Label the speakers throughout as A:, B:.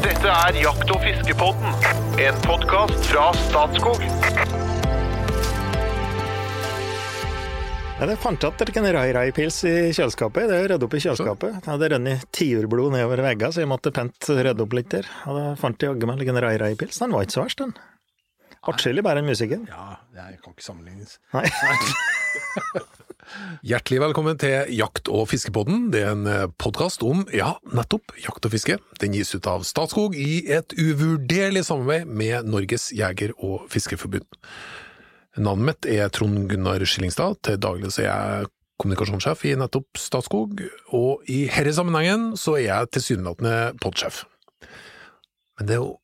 A: Dette er Jakt- og fiskepodden, en podkast fra Statskog.
B: Ja, det fant at det kan rai-rai-pils i kjøleskapet. Det er ryddet opp i kjøleskapet. Det hadde rent tiurblod nedover veggene, så jeg måtte pent rydde opp litt der. Og da fant jeg jaggu meg en rai-rai-pils. Den var ikke så verst, den. Atskillig bedre enn musikken.
C: Ja, det kan ikke sammenlignes.
B: Nei.
D: Hjertelig velkommen til Jakt- og fiskepodden. Det er en podkast om, ja, nettopp jakt og fiske. Den gis ut av Statskog i et uvurderlig samarbeid med Norges jeger- og fiskerforbund. Navnet mitt er Trond Gunnar Skillingstad. Til daglig så er jeg kommunikasjonssjef i nettopp Statskog, og i denne sammenhengen så er jeg tilsynelatende podsjef. Men det er jo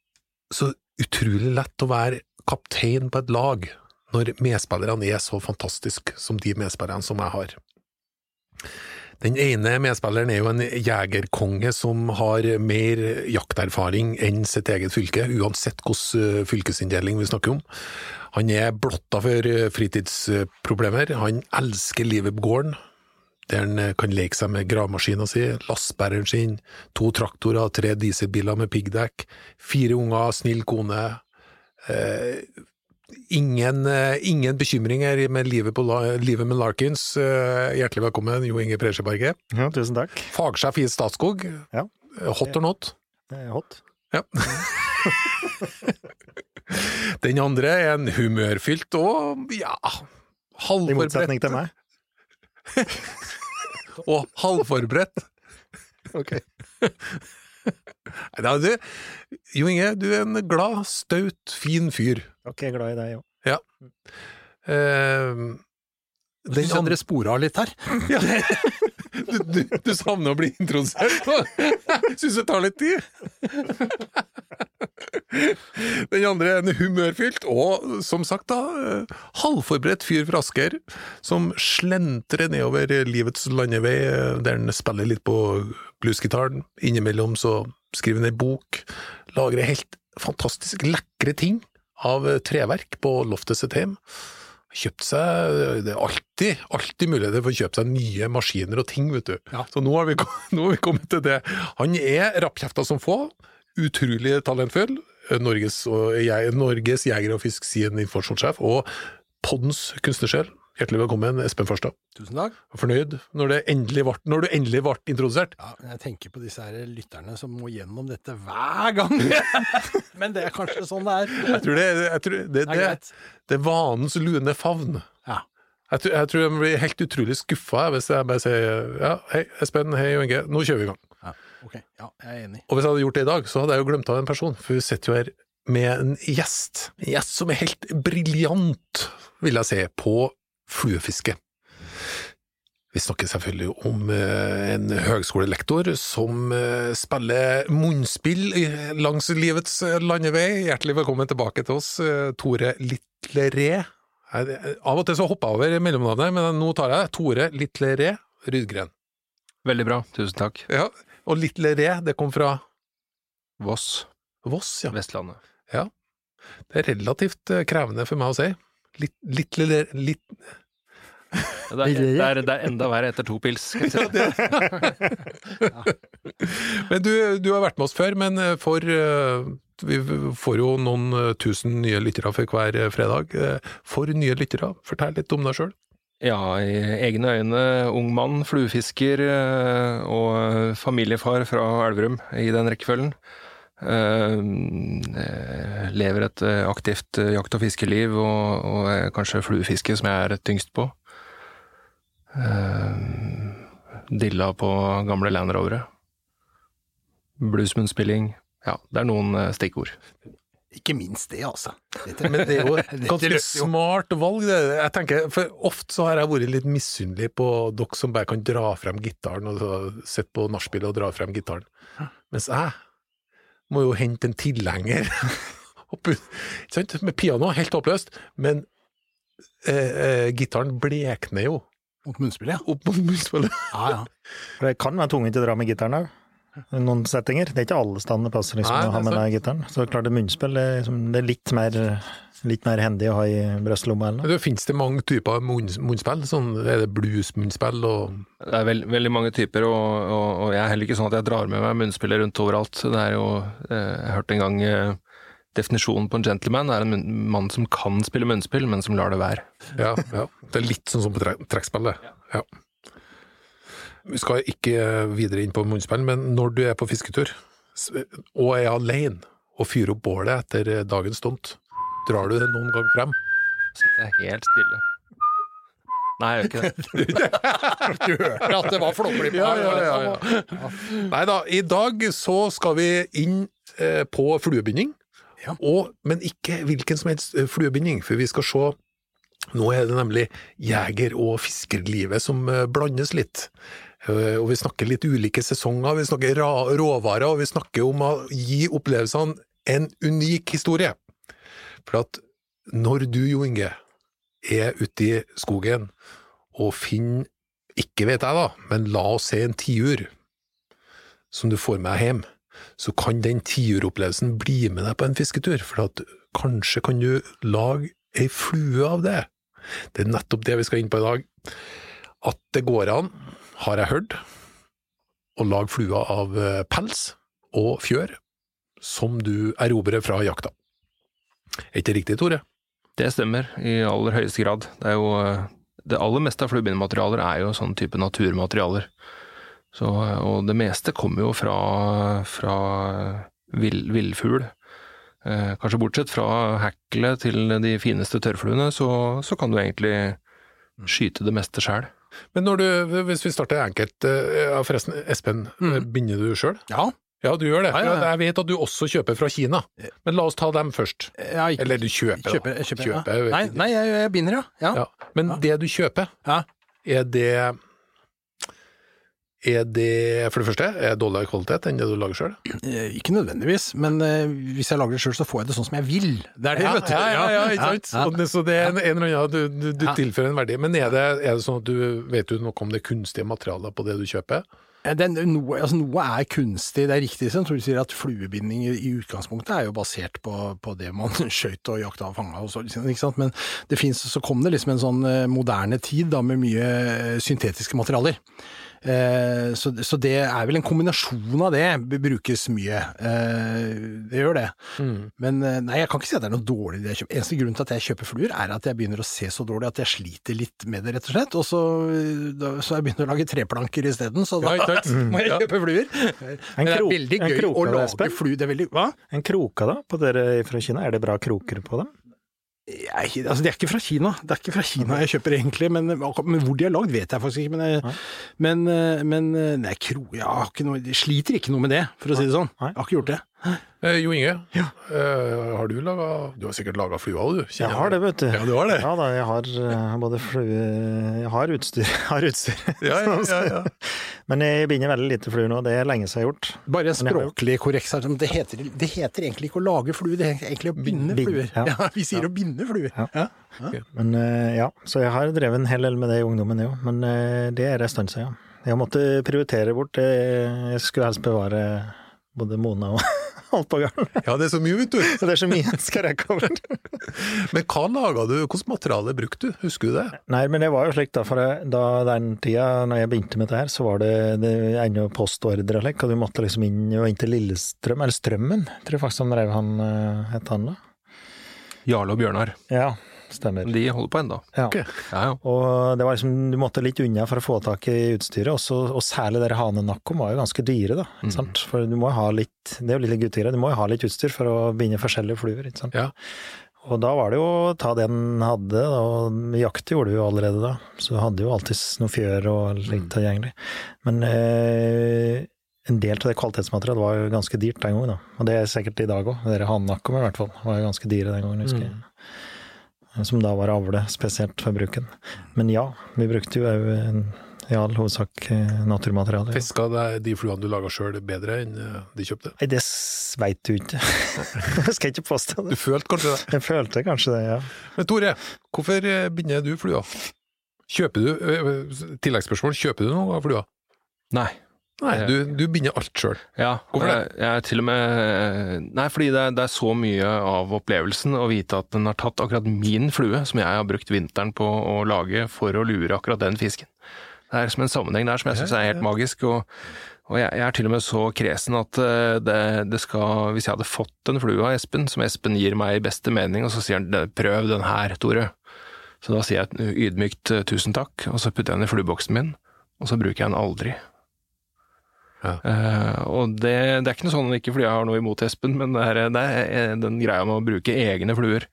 D: så utrolig lett å være kaptein på et lag når medspillerne er så fantastiske som de medspillerne som jeg har. Den ene medspilleren er jo en jegerkonge som har mer jakterfaring enn sitt eget fylke, uansett hvilken fylkesinndeling vi snakker om. Han er blotta for fritidsproblemer, han elsker livet på gården, der han kan leke seg med gravemaskina si, lastebæreren sin, to traktorer, tre dieselbiler med piggdekk, fire unger, snill kone. Eh, ingen, eh, ingen bekymringer med livet, på, livet med Larkins. Eh, hjertelig velkommen, Jo Inge Presjeberget.
B: Ja, tusen takk.
D: Fagsjef i Statskog.
B: Ja.
D: Hot or not?
B: Hot.
D: Ja. Den andre er en humørfylt og ja,
B: I motsetning til meg.
D: Og halvforberedt.
B: Ok.
D: Nei, da, du, Jo Inge, du er en glad, staut, fin fyr.
B: Ok, jeg er glad i deg òg.
D: Ja. Uh,
C: Den
D: andre
C: spora litt her.
D: ja. Du, du, du savner å bli introdusert? Syns det tar litt tid? Den andre er en humørfylt og, som sagt, da, eh, halvforberedt fyr fra Asker, som slentrer nedover livets landevei, eh, der han spiller litt på bluesgitaren. Innimellom så skriver han ei bok, lager helt fantastisk lekre ting av treverk på loftet sitt hjem. Kjøpt seg Det er alltid, alltid muligheter for å kjøpe seg nye maskiner og ting, vet du.
C: Ja.
D: Så nå har, vi, nå har vi kommet til det. Han er rappkjefta som få, utrolig talentfull. Norges, Norges jeger- og fisk sin informasjonssjef, og poddens kunstnersjel. Hjertelig velkommen, Espen Farstad.
C: Tusen takk.
D: Fornøyd når, det endelig ble, når du endelig ble introdusert?
C: Ja, jeg tenker på disse her lytterne som må gjennom dette hver gang. Men det er kanskje sånn det er.
D: Jeg tror det, jeg tror det,
C: Det
D: det, det er vanens lune favn.
C: Ja.
D: Jeg tror, jeg tror jeg blir helt utrolig skuffa hvis jeg bare sier ja, hei Espen, hei Inge, nå kjører vi i gang.
C: ja. Ok, ja, jeg er enig.
D: Og hvis jeg hadde gjort det i dag, så hadde jeg jo glemt av en person, for vi sitter jo her med en gjest. En gjest som er helt briljant, vil jeg si, på fluefiske. Vi snakker selvfølgelig om eh, en høgskolelektor som eh, spiller munnspill langs livets eh, landevei. Hjertelig velkommen tilbake til oss, eh, Tore jeg- Av og til så hopper jeg over mellomnavnet, men nå tar jeg det. Tore Litleré Rydgren.
E: Veldig bra, tusen takk.
D: Ja, og Litleré, det kom fra
E: Voss,
D: Voss, ja.
E: Vestlandet.
D: Det er relativt eh, krevende for meg å si. Litt, litt, litt, litt
E: Det er, det, er, det er enda verre etter to pils. skal jeg ja,
D: Men du, du har vært med oss før, men eh, for eh, Vi får jo noen eh, tusen nye lyttere for hver fredag. For nye lyttere, fortell litt om deg sjøl.
E: Ja, i egne øyne ung mann, fluefisker og familiefar fra Elverum i den rekkefølgen. Eh, eh, lever et eh, aktivt jakt- og fiskeliv, og, og kanskje fluefiske som jeg er tyngst på. Dilla på gamle Land Rovere. Bluesmunnspilling. Ja, det er noen stikkord.
C: Ikke minst det, altså.
D: Men det er jo ganske smart valg. Det. Jeg tenker, for Ofte så har jeg vært litt misunnelig på dere som bare kan dra frem gitaren og så sitte på nachspielet og dra frem gitaren. Mens jeg må jo hente en tilhenger. Med piano, helt håpløst, men eh, eh, gitaren blekner jo
C: Opp munnspillet, ja.
D: opp mot munnspillet.
C: Ja, ja.
B: For det kan være tungvint å dra med gitaren òg. Noen settinger. Det er ikke alle steder det passer liksom,
D: Nei,
B: å ha
D: er
B: med deg gitaren. Så klart det munnspill det er, liksom, det er litt, mer, litt mer hendig å ha i brystlomma.
D: Det finnes det mange typer munn, munnspill? Sånn, er det bluesmunnspill og
E: Det er veld, veldig mange typer, og, og, og jeg er heller ikke sånn at jeg drar med meg munnspiller rundt overalt. Det er jo, eh, Jeg hørte en gang eh, definisjonen på en gentleman er en mann som kan spille munnspill, men som lar det være.
D: Ja, ja. Det er litt sånn som på tre- trekkspill, det. Ja. Vi skal ikke videre inn på munnspill, men når du er på fisketur, og er alene, og fyrer opp bålet etter dagens stunt, drar du det noen gang frem?
E: Sitter jeg helt stille. Nei, jeg gjør ikke det.
C: Du hører at det var flåklipp
D: Ja, ja, ja, ja. Nei da, i dag så skal vi inn eh, på fluebinding.
C: Ja.
D: Og, men ikke hvilken som helst eh, fluebinding, for vi skal se Nå er det nemlig jeger- og fiskerlivet som eh, blandes litt. Eh, Og vi snakker litt ulike sesonger, vi snakker råvarer, og vi snakker om å gi opplevelsene en unik historie. For at når du, Jo Inge, er ute i skogen og finner ikke vet jeg da, men la oss si en tiur som du får med hjem, så kan den tiuropplevelsen bli med deg på en fisketur, for at kanskje kan du lage ei flue av det. Det er nettopp det vi skal inn på i dag. At det går an, har jeg hørt, å lage flua av eh, pels og fjør som du erobrer fra jakta. Er ikke riktig, Tore?
E: Det stemmer i aller høyeste grad. Det er jo eh, Det aller meste av fluebindematerialer er jo sånn type naturmaterialer. Så, eh, og det meste kommer jo fra, fra vill, villfugl. Kanskje bortsett fra hekle til de fineste tørrfluene, så, så kan du egentlig skyte det meste sjøl.
D: Men når du, hvis vi starter enkelt, eh, forresten, Espen,
C: Mm.
D: binder du sjøl?
C: Ja.
D: Ja, du gjør det.
C: Ja, ja, ja.
D: Jeg vet at du også kjøper fra Kina. Men la oss ta dem først.
C: Ikke-
D: Eller du kjøper.
C: Kjøper, jeg kjøper,
D: Kjøper.
C: Nei, nei jeg, jeg binder, ja.
D: Men det du kjøper,
C: Ja.
D: er det Er det, for det første, er det dårligere kvalitet enn det du lager sjøl?
C: Eh, Ikke nødvendigvis, men eh, hvis jeg lager det sjøl, så får jeg det sånn som jeg vil. Det er det, vet du.
D: ja, ja, ja?
C: Ja,
D: Så det er en, en eller annen du, du, du
C: Ja.
D: tilfører en verdi. Men er det, er det sånn at du vet du noe om det kunstige materialet på det du kjøper?
C: Den, noe, altså, noe er kunstig, det er riktig som Tor sier at fluebinding i utgangspunktet er jo basert på, på det man skøyt og jakta og fanga og så. Men det finnes, så kom det liksom en sånn eh, moderne tid da med mye eh, syntetiske materialer. Eh, så, så det er vel en kombinasjon av det brukes mye. Eh, det gjør det. Men eh, nei, jeg kan ikke si at det er noe dårlig det jeg kjøper. Eneste grunn til at jeg kjøper fluer, er at jeg begynner å se så dårlig at jeg sliter litt med det, rett og slett. Og så, da, så jeg begynner å lage treplanker isteden, så da
D: Ja,
C: må jeg kjøpe fluer. Men det er veldig gøy å lage
B: Espen?
C: flue. Det er veldig Hva?
B: En kroka da, på dere fra Kina, er det bra kroker på dem?
C: Jeg, altså, det er ikke fra Kina. Det er ikke fra Kina jeg kjøper egentlig, men, men hvor de har lagd vet jeg faktisk ikke. Men, jeg, men, eh, men eh, nei, kro, jeg, har ikke noe, jeg sliter ikke noe med det, for å si det sånn. Jeg har ikke gjort det.
D: Eh, jo Inge,
C: Ja.
D: eh, har du laga Du har sikkert laga flua òg, du?
B: Jeg har det, vet du.
D: Ja, du har det?
B: Ja da, jeg har eh, både flue Jeg har utstyr. Jeg har utstyr.
D: Ja, ja, ja, ja.
B: Men jeg binder veldig lite fluer nå, det er lenge siden jeg har gjort.
C: Bare språklig korrekt. Det heter, det heter egentlig ikke å lage fluer, det heter egentlig å binde
B: Bind-
C: fluer.
B: ja.
C: Ja, vi sier å binde fluer.
B: Ja.
C: Ja.
B: Men eh, ja, så jeg har drevet en hel del med det i ungdommen, jeg òg. Men eh, det er en stund siden, ja. Jeg måtte prioritere bort det. Jeg skulle helst bevare både Mona og gården.
D: ja, det er så mye, vet du.
B: Det er så mye jeg skal rekke over.
D: Men hva laga du? Hvilket materiale brukte du? Husker du det?
B: Nei, men det var jo slik da, for da den tida når jeg begynte med dette her, så var det, det ennå postordre og slik, og du måtte liksom inn, inn til Lillestrøm, eller Strømmen, tror jeg faktisk han drev han, eh, het han da.
E: Jarle og Bjørnar.
B: Ja, stemmer.
E: De holder på ennå.
B: Ja.
D: Okay.
E: Ja, ja.
B: Og det var liksom, du måtte litt unna for å få tak i utstyret, også, og særlig dere hanenakkom var jo ganske dyre, da. Ikke sant? For du må jo ha litt, det er jo litt guttegreier, du må jo ha litt utstyr for å binde forskjellige fluer, ikke sant.
D: Ja.
B: Og da var det jo å ta det en hadde, og jakt gjorde du jo allerede da, så du hadde jo alltid noe fjør og litt tilgjengelig. Men eh, en del av det kvalitetsmaterialet var jo ganske dyrt den gangen, da. Og det er sikkert i dag òg. Dere hanenakkom i hvert fall var jo ganske dyre den gangen, husker jeg. Som da var avle, spesielt for bruken. Men ja, vi brukte jo òg i all hovedsak eh, naturmateriale. ja.
D: Fiska de fluene du laga sjøl bedre enn eh, de kjøpte?
B: Nei, det veit du ikke. Jeg skal ikke påstå det.
D: Du følte kanskje det?
B: Jeg følte kanskje det, ja.
D: Men Tore, hvorfor eh, binder du flua? Kjøper du, eh, tilleggsspørsmål, kjøper du noe av flua?
E: Nei.
D: Nei, du, du binder alt sjøl.
E: Ja,
D: Hvorfor det?
E: Jeg, jeg er til og med Nei, fordi det er, det er så mye av opplevelsen å vite at den har tatt akkurat min flue, som jeg har brukt vinteren på å lage for å lure akkurat den fisken. Det er som en sammenheng der som jeg syns er helt magisk. og og jeg, jeg er til og med så kresen at eh, det, det skal Hvis jeg hadde fått en flue av Espen, som Espen gir meg i beste mening, og så sier han 'prøv den her, Tore', så da sier jeg ydmykt eh, 'tusen takk', og så putter jeg den i flueboksen min, og så bruker jeg den aldri.
D: Ja.
E: Eh, og det, det er ikke noe sånn ikke fordi jeg har noe imot Espen, men det er, det er den greia med å bruke egne fluer.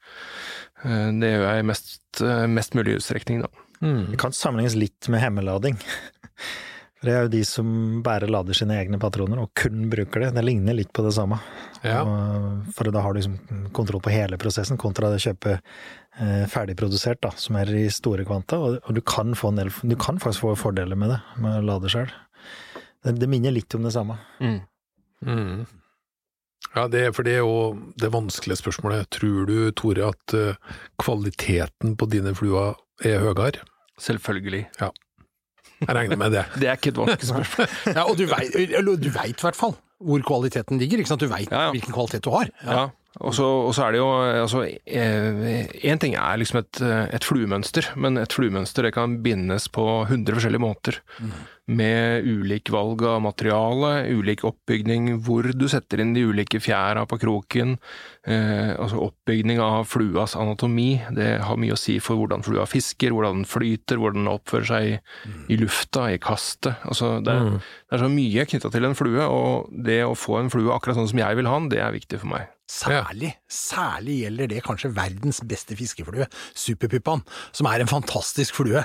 E: Uh, det gjør jeg i mest, eh, mest mulig utstrekning, da.
B: Det kan sammenlignes litt med hemmelading. For det er jo de som bare lader sine egne patroner, og kun bruker det. Det ligner litt på det samme.
D: Ja.
B: Og- For da har du liksom kontroll på hele prosessen, kontra det å kjøpe eh, ferdigprodusert, da, som er i store kvanta. Og, og du, kan få en del, du kan faktisk få fordeler med det, med å lade sjøl. Det, det minner litt om det samme.
D: Mm. Ja, det, for det er jo det vanskelige spørsmålet. Tror du, Tore, at eh, kvaliteten på dine fluer er høyere?
E: Selvfølgelig. Ja.
D: Jeg regner med det.
E: Det er ikke et vanskelig spørsmål.
C: Ja, og du veit i hvert fall hvor kvaliteten ligger. ikke sant? Du veit
E: Ja, ja.
C: hvilken kvalitet du har.
E: Ja. Og så og så er det jo altså Én ting er liksom et, eh, et fluemønster, men et fluemønster det kan bindes på 100 forskjellige måter. Med ulik valg av materiale, ulik oppbygning, hvor du setter inn de ulike fjæra på kroken. Eh, altså oppbygning av fluas anatomi. Det har mye å si for hvordan flua fisker, hvordan den flyter, hvordan den oppfører seg i, i lufta, i kastet. Altså det, er- det er så mye knytta til en flue, og det å få en flue akkurat sånn som jeg vil ha den, det er viktig for meg.
C: Særlig, særlig gjelder det kanskje verdens beste fiskeflue, superpuppaen, som er en fantastisk flue.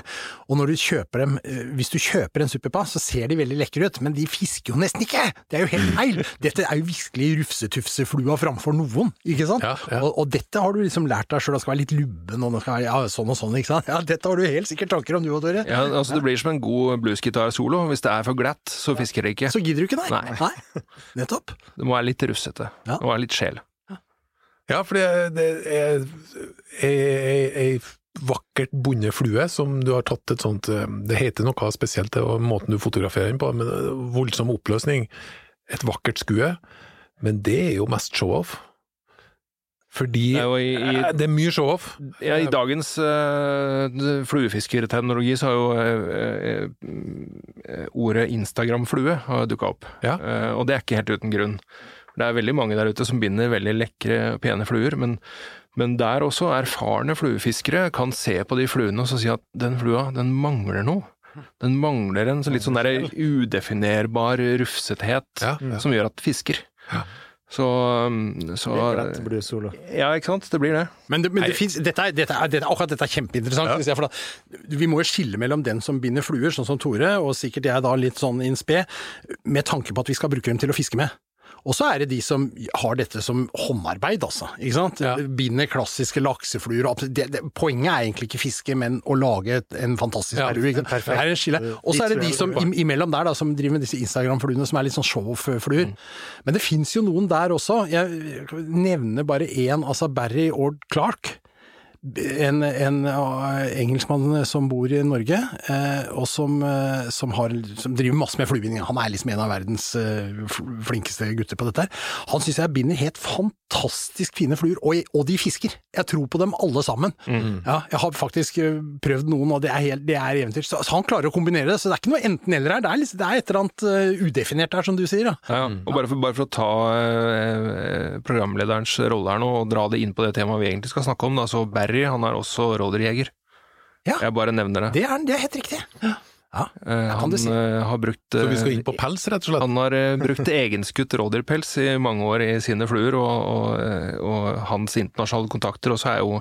C: Og når du kjøper dem, eh, hvis du kjøper en superpuppa, så ser de veldig lekre ut, men de fisker jo nesten ikke! Det er jo helt feil! Dette er jo virkelig rufsetufseflua framfor noen, ikke sant?
D: Ja, ja.
C: Og, og dette har du liksom lært deg sjøl, det skal være litt lubben, og være ja, sånn og sånn, ikke sant? Ja, dette har du helt sikkert tanker om du òg, Tore.
E: Ja, altså Det blir som en god bluesgitar-solo. Hvis det er for glatt, så fisker det ikke.
C: Så gidder du ikke, nei?
E: Nei.
C: Nettopp.
E: Det må være litt russete.
C: Ja.
E: Det må være litt sjel.
D: Ja, for det, jeg, er jeg ei vakkert bundet flue som du har tatt et sånt eh, Det heter noe spesielt, det måten du fotograferer den på, men er voldsom oppløsning. Et vakkert skue. Men det er jo mest show-off. Fordi
E: Det er i- i-
D: Eh, det er mye show-off.
E: Ja, I dagens uh, fluefiskerteknologi så har jo uh, uh, ordet Instagram-flue dukka opp.
D: Ja.
E: Uh, og det er ikke helt uten grunn. Det er veldig mange der ute som binder veldig lekre, pene fluer, men, men der også erfarne fluefiskere kan se på de fluene og så si at den flua, den mangler noe. Den mangler en litt sånn der udefinerbar rufsethet
D: Ja, ja.
E: som gjør at fisker. Så, um, så
B: Glatt blues-solo.
E: Ja, ikke sant? Det blir det.
C: Men, det, men det finnes, dette er, dette er, dette, akkurat dette er kjempeinteressant. Ja. For da, vi må jo skille mellom den som binder fluer, sånn som Tore, og sikkert jeg da litt sånn in spe, med tanke på at vi skal bruke dem til å fiske med. Og så er det de som har dette som håndarbeid, altså. Ikke sant?
D: Ja.
C: Binder klassiske laksefluer. og Det, det, poenget er egentlig ikke fiske, men å lage et, en fantastisk
D: Ja,
C: er skille. Og så er det de som im- imellom der da, som driver med disse Instagram-fluene, som er litt sånn show-fluer. Men det fins jo noen der også. Jeg nevner bare én, altså Barry Ord Clark. En, en uh, engelskmann som bor i Norge, eh, og som, eh, som, har, som driver masse med fluebinding. Han er liksom en av verdens eh, flinkeste gutter på dette. her. Han syns jeg binder helt fantastisk fine fluer, og, og de fisker. Jeg tror på dem alle sammen. Ja, jeg har faktisk eh, prøvd noen, og det er, helt, det er eventyr. Så, så han klarer å kombinere det, så det er ikke noe enten-eller her. Det er, liksom, det er et eller annet eh, udefinert her, som du sier. Ja.
E: Ja, og bare for, bare for å ta eh, programlederens rolle her nå, og dra det inn på det temaet vi egentlig skal snakke om, da, så Barry han er også rådyrjeger.
C: Ja.
E: Jeg bare nevner det.
C: Det er, det er helt riktig. Ja. Ja.
E: Eh, han
C: si.
E: eh, har brukt
D: Så vi skal
E: eh,
D: inn på pels, rett og slett.
E: han har eh, brukt egenskutt rådyrpels i mange år i sine fluer, og, og, eh, og hans internasjonale kontakter også er jo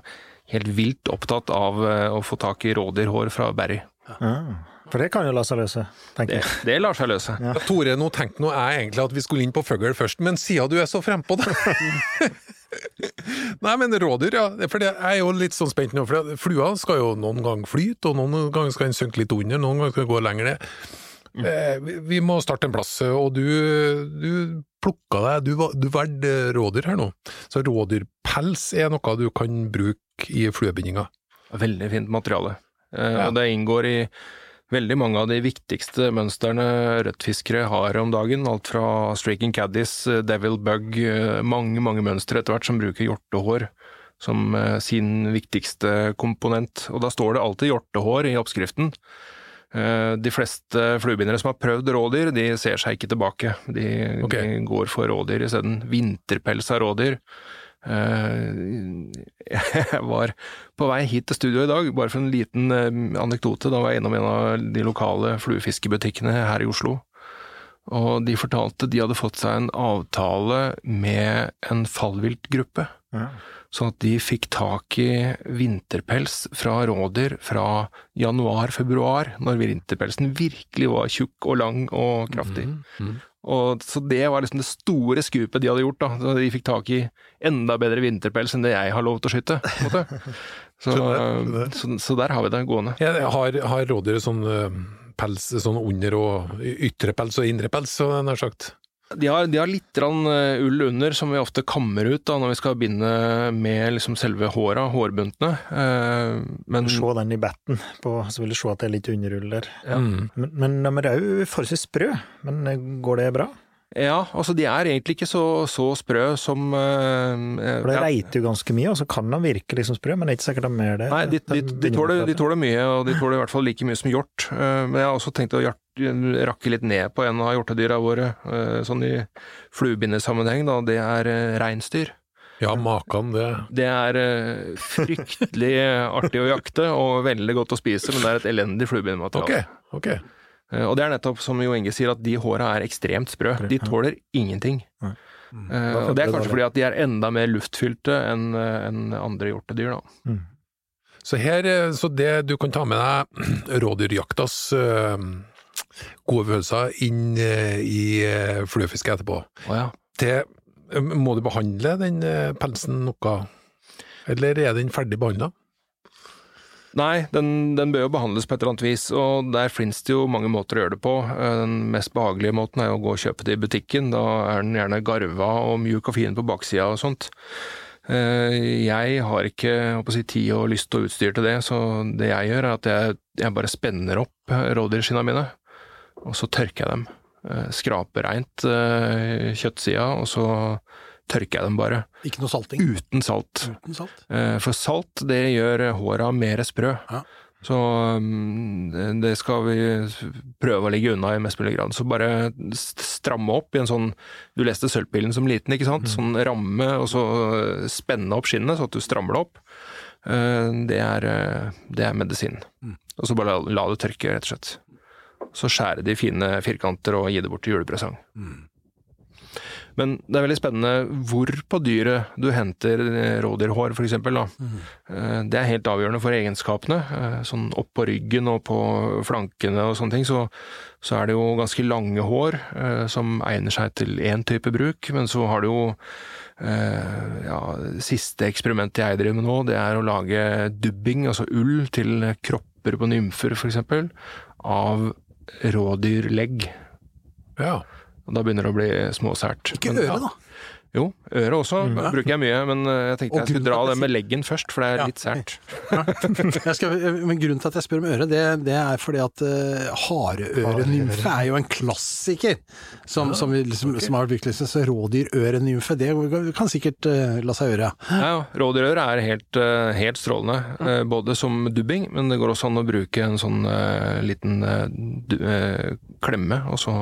E: helt vilt opptatt av eh, å få tak i rådyrhår fra Barry.
B: Ja. for det kan jo la seg løse, tenker
E: Det,
B: jeg.
E: det lar seg løse.
D: Ja, Tore, nå tenkte nå jeg egentlig at vi skulle inn på fugl først, men siden du er så frempå, da Nei, men rådyr, ja. For jeg er jo litt sånn spent nå. For flua skal jo noen ganger flyte, og noen ganger skal den synke litt under, noen ganger skal den gå lenger ned. Eh, vi- må starte en plass, og du, du plukka deg Du, du valgte rådyr her nå. Så rådyrpels er noe du kan bruke i fluebindinga.
E: Veldig fint materiale. Eh,
D: Ja.
E: Og det inngår i veldig mange av de viktigste mønstrene rødtfiskere har om dagen. Alt fra streaking Caddies, eh, Devil Bug, eh, mange, mange mønstre etter hvert som bruker hjortehår som eh, sin viktigste komponent. Og da står det alltid hjortehår i oppskriften. De fleste fluebindere som har prøvd rådyr, de ser seg ikke tilbake. De,
D: okay.
E: de går for rådyr isteden. Vinterpels av rådyr. Eh, Jeg var på vei hit til studio i dag, bare for en liten eh, anekdote. Da var jeg innom en av de lokale fluefiskebutikkene her i Oslo. Og de fortalte de hadde fått seg en avtale med en fallviltgruppe.
B: Ja.
E: Sånn at de fikk tak i vinterpels fra rådyr fra januar-februar, når vinterpelsen virkelig var tjukk og lang og kraftig. Og, så det var liksom det store skupet de hadde gjort, da. Så de fikk tak i enda bedre vinterpels enn det jeg har lov til å skyte. Så,
D: skjønner.
E: så, så der har vi det gående.
D: Ja, har, har rådyret sånn eh, pels sånn under og ytre pels og indre pels, så nær sagt?
E: De har, de har litt eh, ull under, som vi ofte kammer ut da, når vi skal binde med liksom selve håra, hårbuntene. Eh, men
B: Se den i batten, på, så vil du se at det er litt underull der.
E: Ja.
D: Mm.
B: Men, men de er jo forholdsvis sprø. Men eh, går det bra?
E: Ja, altså de er egentlig ikke så, så sprø som uh,
B: For det
E: ja,
B: reiter jo ganske mye, og så kan de virke liksom sprø, men det er ikke sikkert de er det.
E: Nei, de, de, de, tåler, de tåler mye, og de tåler i hvert fall like mye som hjort. Uh, Men jeg har også tenkt å hjort, rakke litt ned på en av hjortedyra våre, uh, sånn i fluebindesammenheng, da. Det er uh, reinsdyr.
D: Ja, makan det.
E: Det er uh, fryktelig artig å jakte, og veldig godt å spise, men det er et elendig fluebindemateriale.
D: Ok, ok.
E: Eh, Og det er nettopp som Jo Inge sier, at de håra er ekstremt sprø. De tåler ingenting. Eh, Og det er kanskje fordi at de er enda mer luftfylte enn eh, andre hjortedyr, da.
D: Så her, så det du kan ta med deg rådyrjaktas gode følelser inn i fluefiske etterpå.
E: Ja.
D: Det, må du behandle den pelsen noe, eller er den ferdig behandla?
E: Nei, den, den bør jo behandles på et eller annet vis, og der finnes det jo mange måter å gjøre det på. Eh, Den mest behagelige måten er jo å gå og kjøpe det i butikken. Da er den gjerne garva og mjuk og fin på baksida og sånt. Eh, Jeg har ikke si, tid og lyst og utstyr til det, så det jeg gjør er at jeg, jeg bare spenner opp eh, rådyrskinna mine, og så tørker jeg dem. Skraper reint kjøttsida, og så tørker jeg dem bare.
C: Ikke noe salting.
E: Uten salt.
C: Uten salt.
E: Eh, For salt, det gjør håra mer sprø.
C: Ja.
E: Så mm, det- skal vi prøve å ligge unna i mest mulig grad. Så bare stramme opp i en sånn Du leste Sølvpillen som liten, ikke sant? Sånn ramme, og så spenne opp skinnet så at du strammer det opp. Eh, Det er, eh, det er medisin. Og så bare la, det tørke, rett og slett. Så skjære det i fine firkanter og gi det bort til julepresang. Men det er veldig spennende hvor på dyret du henter eh, rådyrhår, for eksempel. Eh, Det er helt avgjørende for egenskapene. Eh, Sånn opp på ryggen og på flankene og sånne ting, så, så er det jo ganske lange hår som egner seg til én type bruk. Men så har du jo ja, Siste eksperimentet jeg driver med nå, det er å lage dubbing, altså ull, til kropper på nymfer, eksempel, av rådyrlegg.
D: Ja.
E: Og da begynner det å bli småsært.
C: Ikke
E: Men-
C: da.
E: Jo, øret også bruker jeg mye, men eh, jeg tenkte jeg skulle dra det med leggen først, for det er
C: Ja.
E: litt sært.
C: Jeg skal, men grunnen til at jeg spør om øret, det, det er fordi at uh, hareørenymfe er jo en klassiker som, som, vi liksom, som har. Liksom, så rådyrørenymfe, det kan sikkert uh, la seg gjøre.
E: Ja, ja. Rådyrøre er helt, uh, helt strålende, uh, både som dubbing, men det går også an å bruke en sånn eh, liten eh, eh, klemme, og så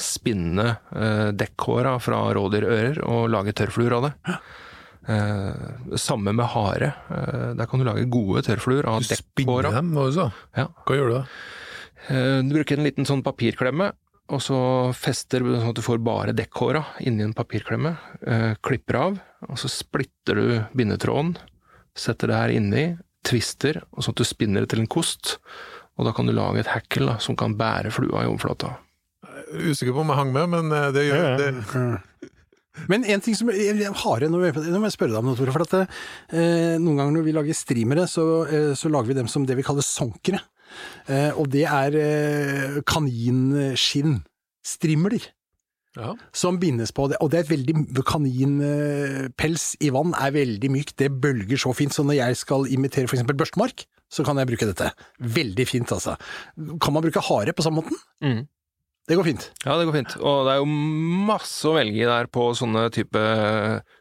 E: spinne uh, dekkhåra fra rådyrører og lage tørrfluer av det. Eh, samme med hare. Eh, der kan du lage gode tørrfluer av
D: Du spinner
E: dekkhåra.
D: dem, hva du sa?
E: Ja.
D: Hva gjør du da?
E: Eh, Du bruker en liten sånn papirklemme, og så fester du sånn at du får bare dekkhåra inni en papirklemme. eh, Klipper av, og så splitter du bindetråden, setter det her inni, twister, og sånn at du spinner det til en kost. Og da kan du lage et hekkel da, som kan bære flua i overflata.
D: Usikker på om jeg hang med, men eh, det gjør
B: Ja, ja.
D: det.
C: Men en ting som jeg nå nå må jeg spørre deg om noe, Tore. For at eh, noen ganger når vi lager streamere, så, eh, så lager vi dem som det vi kaller sonkere. Eh, og det er eh, kaninskinn. Strimler.
D: Ja.
C: som bindes på det. Og det er et veldig Kaninpels i vann er veldig mykt, det bølger så fint. Så når jeg skal imitere f.eks. børstemark, så kan jeg bruke dette. Veldig fint, altså. Kan man bruke hare på samme måten?
E: Mm.
C: Det går fint.
E: Ja, det går fint. Og det er jo masse å velge i der på sånne type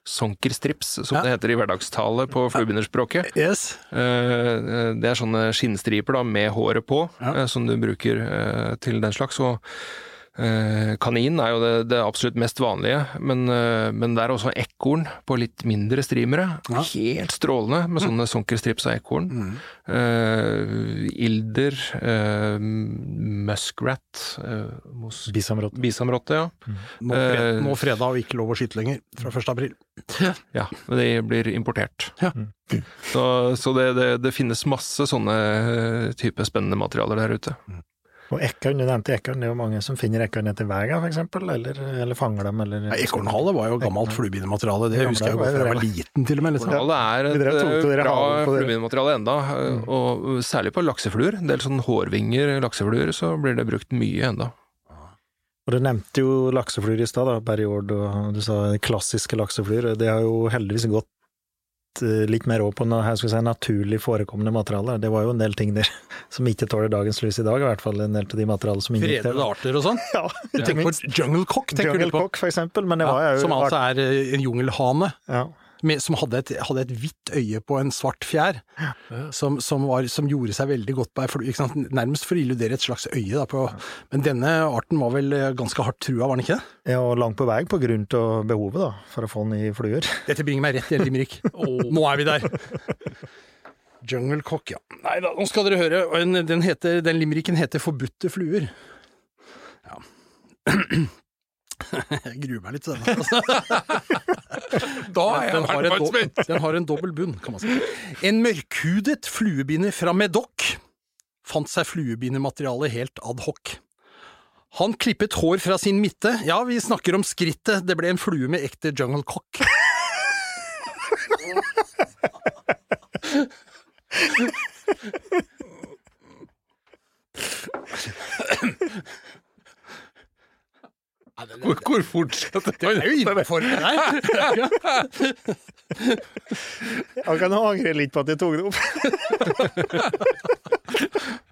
E: sonkerstrips, som
C: Ja.
E: det heter i hverdagstale på fluebinderspråket.
C: Yes.
E: Eh, Det er sånne skinnstriper da, med håret på,
C: Ja.
E: eh, som du bruker eh, til den slags. Og eh, kanin er jo det, det absolutt mest vanlige, men, eh, men det er også ekorn på litt mindre streamere.
C: Ja.
E: Helt strålende med sånne sonkerstrips av ekorn.
C: Mm.
E: Uh, ilder, uh, muskrat, uh,
B: Bisamrått.
E: bisamrotte, ja.
C: Nå, fred,
E: Eh,
C: nå fredag og ikke lov å skyte lenger, fra 1. april.
E: Ja, men de blir importert.
C: Ja.
E: Så, så det, det, det finnes masse sånne eh, type spennende materialer der ute.
B: Og ekorn, du nevnte ekorn, det er jo mange som finner ekorn etter veien, for eksempel, eller, eller fanger dem, eller
C: Ja, Ekornhale var jo gammelt fluebindemateriale, det
B: det
C: husker jeg
B: jo
C: fra jeg var liten til og med. Liksom.
E: Og det er et eh, bra fluebindmateriale enda, mm. og særlig på laksefluer. En del sånn hårvinger laksefluer, så blir det brukt mye enda.
B: Og du nevnte jo laksefluer i stad, period, og du sa klassiske laksefluer. Det har jo heldigvis gått eh, litt mer over på si, naturlig forekommende materialer. Det var jo en del ting der som ikke tåler dagens lys i dag, i hvert fall en del av de materialene som inngikk
C: Fredede arter og sånn.
B: Ja, ikke minst.
C: på Jungle Cock, tenker
B: Jungle
C: du på.
B: Cock, for eksempel, men det
C: Ja,
B: var jo
C: som altså er eh, en jungelhane.
B: ja.
C: Med, som hadde et, hadde et hvitt øye på en svart fjær, som, som, var, som gjorde seg veldig godt på ei nærmest for å illudere et slags øye. Da, på, men denne arten var vel eh, ganske hardt trua, var den ikke det?
B: ja, og langt på vei på grunn til behovet, da, for å få den i fluer.
C: Dette bringer meg rett i en limerick. Nå er vi der! Jungle Cock, ja. Nei da, nå skal dere høre. Den en- Den, heter, den limericken heter Forbudte fluer. Ja. Jeg gruer meg litt til den. Altså.
D: Da er jeg
C: Den har, en
D: fall spent!
C: den har en dobbel bunn, kan man si. En mørkhudet fluebinder fra Medoc fant seg fluebindermateriale helt ad hoc. Han klippet hår fra sin midte, ja, vi snakker om skrittet, det ble en flue med ekte jungle cock.
D: Hvor, hvor skal
C: Det er jo innenfor det der.
B: Jeg kan angre litt på at jeg tok det opp.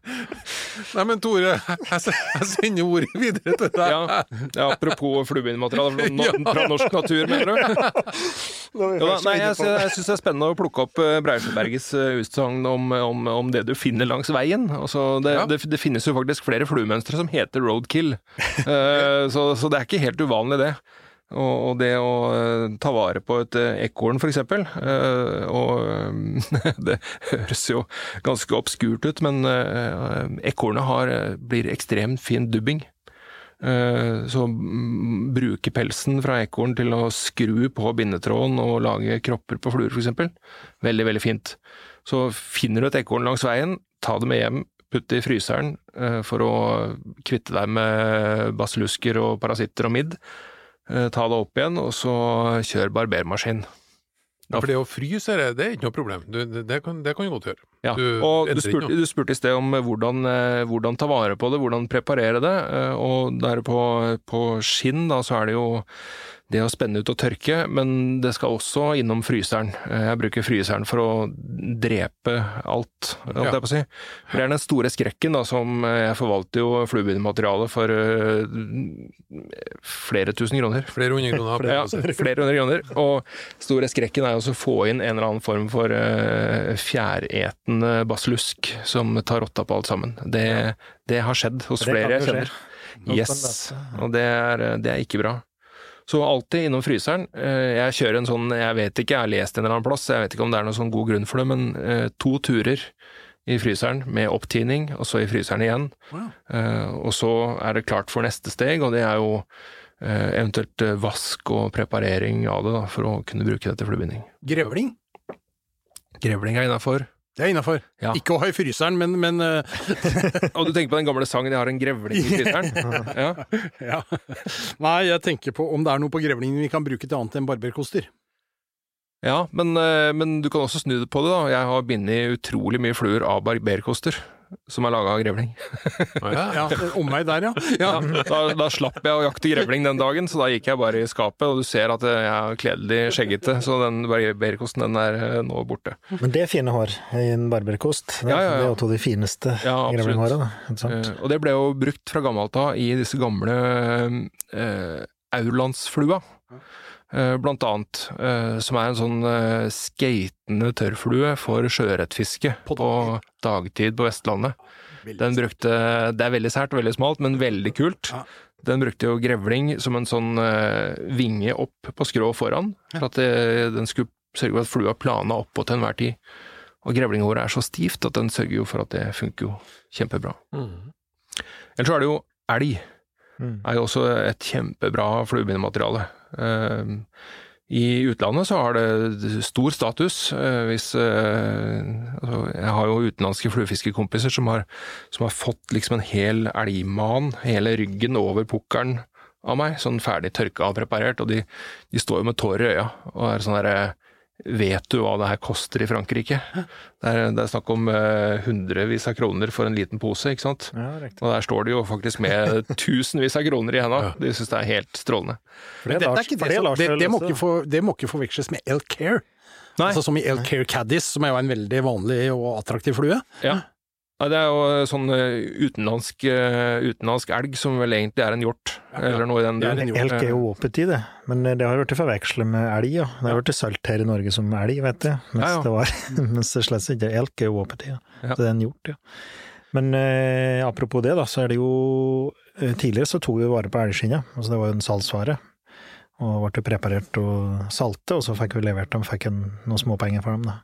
D: Nei, men Tore, jeg, jeg sender ordet videre til deg.
E: Ja, ja apropos fluebindmateriale no, fra norsk natur, mener du?
B: Først
E: nei, jeg, jeg syns det er spennende å plukke opp eh, Breisjøbergets eh, utsagn om, om, om det du finner langs veien. Altså, det,
D: Ja.
E: det, det finnes jo faktisk flere fluemønstre som heter roadkill, uh, så, så det er ikke helt uvanlig, det. Og, det å eh, ta vare på et eh, ekorn, eksempel. eh, og det høres jo ganske obskurt ut, men ekornet blir ekstremt fin dubbing. Så bruke pelsen fra ekorn til å skru på bindetråden og lage kropper på fluer, f.eks. Veldig, veldig fint. Så finner du et ekorn langs veien, ta det med hjem, putt det i fryseren for å kvitte deg med basillusker og parasitter og midd. Eh, Ta det opp igjen, og så kjør barbermaskin.
D: Ja, for det å fryse, det det er ikke noe problem. Du, det, kan, det kan du godt gjøre.
E: Ja,
D: Du
E: og du spurte, du spurte i sted om hvordan, eh, hvordan ta vare på det, hvordan preparere det. eh, Og der på, på skinn, da, så er det jo det å spenne ut og tørke, men det skal også innom fryseren. Eh, Jeg bruker fryseren for å drepe alt, holdt
D: Ja.
E: jeg på å si. Det er den store skrekken, da, som eh, jeg forvalter jo fluebindemateriale for eh, flere tusen kroner.
D: Flere hundre kroner.
E: Ja, flere hundre kroner. Og store skrekken er å få inn en eller annen form for fjæretende basillusk som tar rotta på alt sammen. Det, det har skjedd hos flere jeg kjenner. Yes, og det er, det er ikke bra. Så alltid innom fryseren. Eh, Jeg kjører en sånn, jeg vet ikke, jeg har lest en eller annen plass, jeg vet ikke om det er noen sånn god grunn for det, men eh, to turer i fryseren med opptining, og så i fryseren igjen.
C: Wow.
E: Eh, Og så er det klart for neste steg, og det er jo eventuelt vask og preparering av det da, for å kunne bruke det til fluebinding.
C: Grevling?
E: Grevling er innafor.
C: Det er innafor.
E: Ja.
C: Ikke å ha i fryseren, men, men eh,
E: Og du tenker på den gamle sangen 'Jeg har en grevling i fryseren'? Ja.
C: ja. Nei, jeg tenker på om det er noe på grevlingen vi kan bruke til annet enn barberkoster.
E: ja men, eh, men du kan også snu det på det. da. Jeg har bindet utrolig mye fluer av barberkoster. Som er laga av grevling.
D: Ja.
C: om omvei der, ja.
E: Ja, da, da slapp jeg å jakte grevling den dagen, så da gikk jeg bare i skapet, og du ser at jeg er kledelig skjeggete, så den barberkosten den er eh, nå borte.
B: Men det er fine hår i en barberkost. Det,
E: Ja, ja, ja.
B: det er jo to av de fineste
E: Ja,
B: grevlinghåra.
E: Eh, og det ble jo brukt fra gammelt av i disse gamle eh, aurlandsflua. Eh, blant annet, eh, som er en sånn eh, skatende tørrflue for sjøørretfiske på, dagtid på Vestlandet. Den brukte, Det er veldig sært og veldig smalt, men veldig kult. Den brukte jo grevling som en sånn vinge opp på skrå foran, for at den skulle sørge for at flua plana oppå til enhver tid. Og grevlinghåret er så stivt at den sørger jo for at det funker jo kjempebra.
D: Mm.
E: Ellers så er det jo elg.
B: Mm.
E: er jo også et kjempebra fluebindemateriale. Eh, I utlandet så har det stor status. eh, hvis eh, altså, Jeg har jo utenlandske fluefiskekompiser som har, som har fått liksom en hel elgman, hele ryggen over pukkelen av meg, sånn ferdig tørka og preparert, og de, de står jo med tårer i øya og er sånn derre Vet du hva det her koster i Frankrike? Det er, det er snakk om eh, hundrevis av kroner for en liten pose, ikke sant?
B: Ja, riktig.
E: Og der står de jo faktisk med tusenvis av kroner i henda. De syns det er helt strålende.
B: Det, er
C: ikke
B: Lars
C: må ikke for, det må ikke forveksles med
E: Elcare.
C: Altså som i Elcare Caddis, som er jo en veldig vanlig og attraktiv flue.
E: Ja. Nei, det er jo sånn eh, utenlandsk, eh, utenlandsk elg som vel egentlig er en hjort, eller noe i den duren.
C: en.
B: Elk er jo åpent i det, men det har blitt forvekslet med elg. Ja. Det har blitt solgt her i Norge som elg, vet jeg. Mens
E: Ja, ja.
B: det var mens det slett ikke elk er jo åpent i. det.
E: Ja.
B: Så det er en hjort, ja. Men eh, apropos det, da, så er det jo eh, Tidligere så tok vi vare på elgskinnet. Altså det var jo en salgsvare. Og ble preparert og salte, og så fikk vi levert dem, fikk en, noen småpenger for dem. da.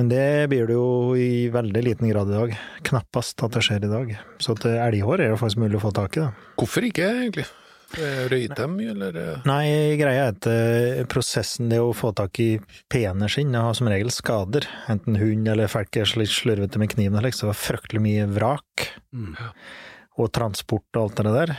B: Men det blir det jo i veldig liten grad i dag. Knappast at det skjer i dag. Så at eh, elghår er jo faktisk mulig å få tak i. da.
D: Hvorfor ikke, egentlig? Eh, Røyte dem, eller? eh?
B: Nei, greia er at prosessen det å få tak i pene skinn har som regel skader. Enten hund eller folk er litt slurvete med kniven, eller så det var fryktelig mye vrak. Og transport og alt det der.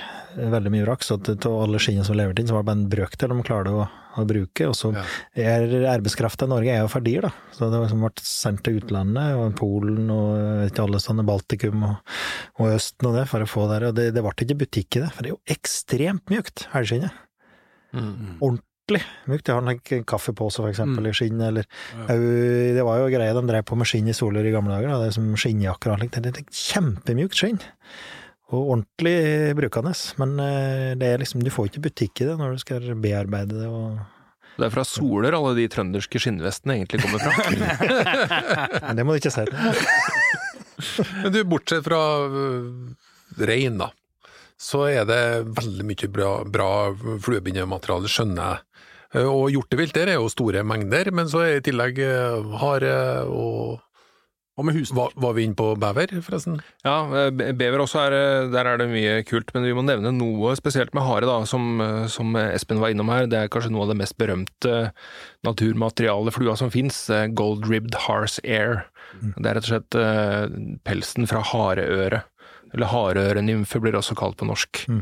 B: Veldig mye vrak. Så av alle skinnene som lever inn, så var det bare en brøkdel de klarte å, å bruke. Og så
D: Ja.
B: er arbeidskrafta i Norge er jo for dyr, da. Så det har liksom vært sendt til utlandet, og Polen og ikke alle sånne, Baltikum og, og Østen og det, for å få det. Og det, det ble ikke butikk i det, for det er jo ekstremt mjukt, elgskinnet
D: Mm.
B: ordentlig mjukt. Jeg har en kaffepose for eksempel
C: Mm.
B: i skinn, eller ja. Det var jo greia de drev på med skinn i soler i gamle dager, da. det er som skinnjakker og alt. Det er et kjempemjukt skinn. Og ordentlig brukende, men eh, det er liksom, du får ikke butikk i det når du skal bearbeide det. og
E: Det er fra Soler alle de trønderske skinnvestene egentlig kommer fra.
B: Men det må du ikke si.
D: Men du, bortsett fra øh, rein, da, så er det veldig mye bra, bra fluebindemateriale, skjønner jeg. Eh, Og hjortevilt der er jo store mengder, men så er i tillegg eh, hare og
C: Og med husdyr.
D: Var, var vi inne på bever, forresten?
E: Ja, eh, bever også er eh, Der er det mye kult, men vi må nevne noe spesielt med hare, da, som, eh, som Espen var innom her. Det er kanskje noe av det mest berømte naturmaterialet flua som fins. Gold-ribbed harse air. Det er rett og slett pelsen fra hareøre. Eller hardørenymfe blir også kalt på norsk. Mm.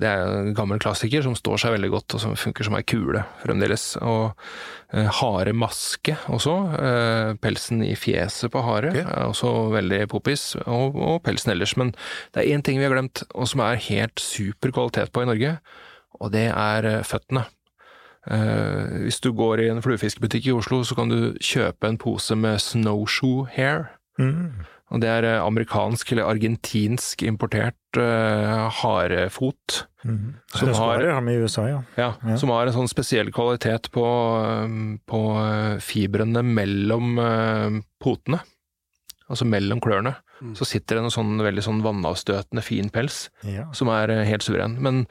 E: Det er en gammel klassiker som står seg veldig godt, og som funker som ei kule fremdeles. Og hare haremaske også. eh, Pelsen i fjeset på hare
D: okay.
E: er også veldig poppis, og, og pelsen ellers. Men det er én ting vi har glemt, og som er helt super kvalitet på i Norge, og det er eh, føttene. Eh, hvis du går i en fluefiskebutikk i Oslo, så kan du kjøpe en pose med snowshoe hair.
B: Mm.
E: Og det er eh, amerikansk eller argentinsk importert uh, harefot.
B: Mm.
E: Som har-
B: har med USA, ja.
E: Ja,
B: Ja.
E: Som har en sånn spesiell kvalitet på, eh, på fibrene mellom uh, potene. Altså mellom klørne.
C: Mm.
E: Så sitter det en sånn veldig sånn vannavstøtende fin pels,
B: ja.
E: som er eh, helt suveren. Men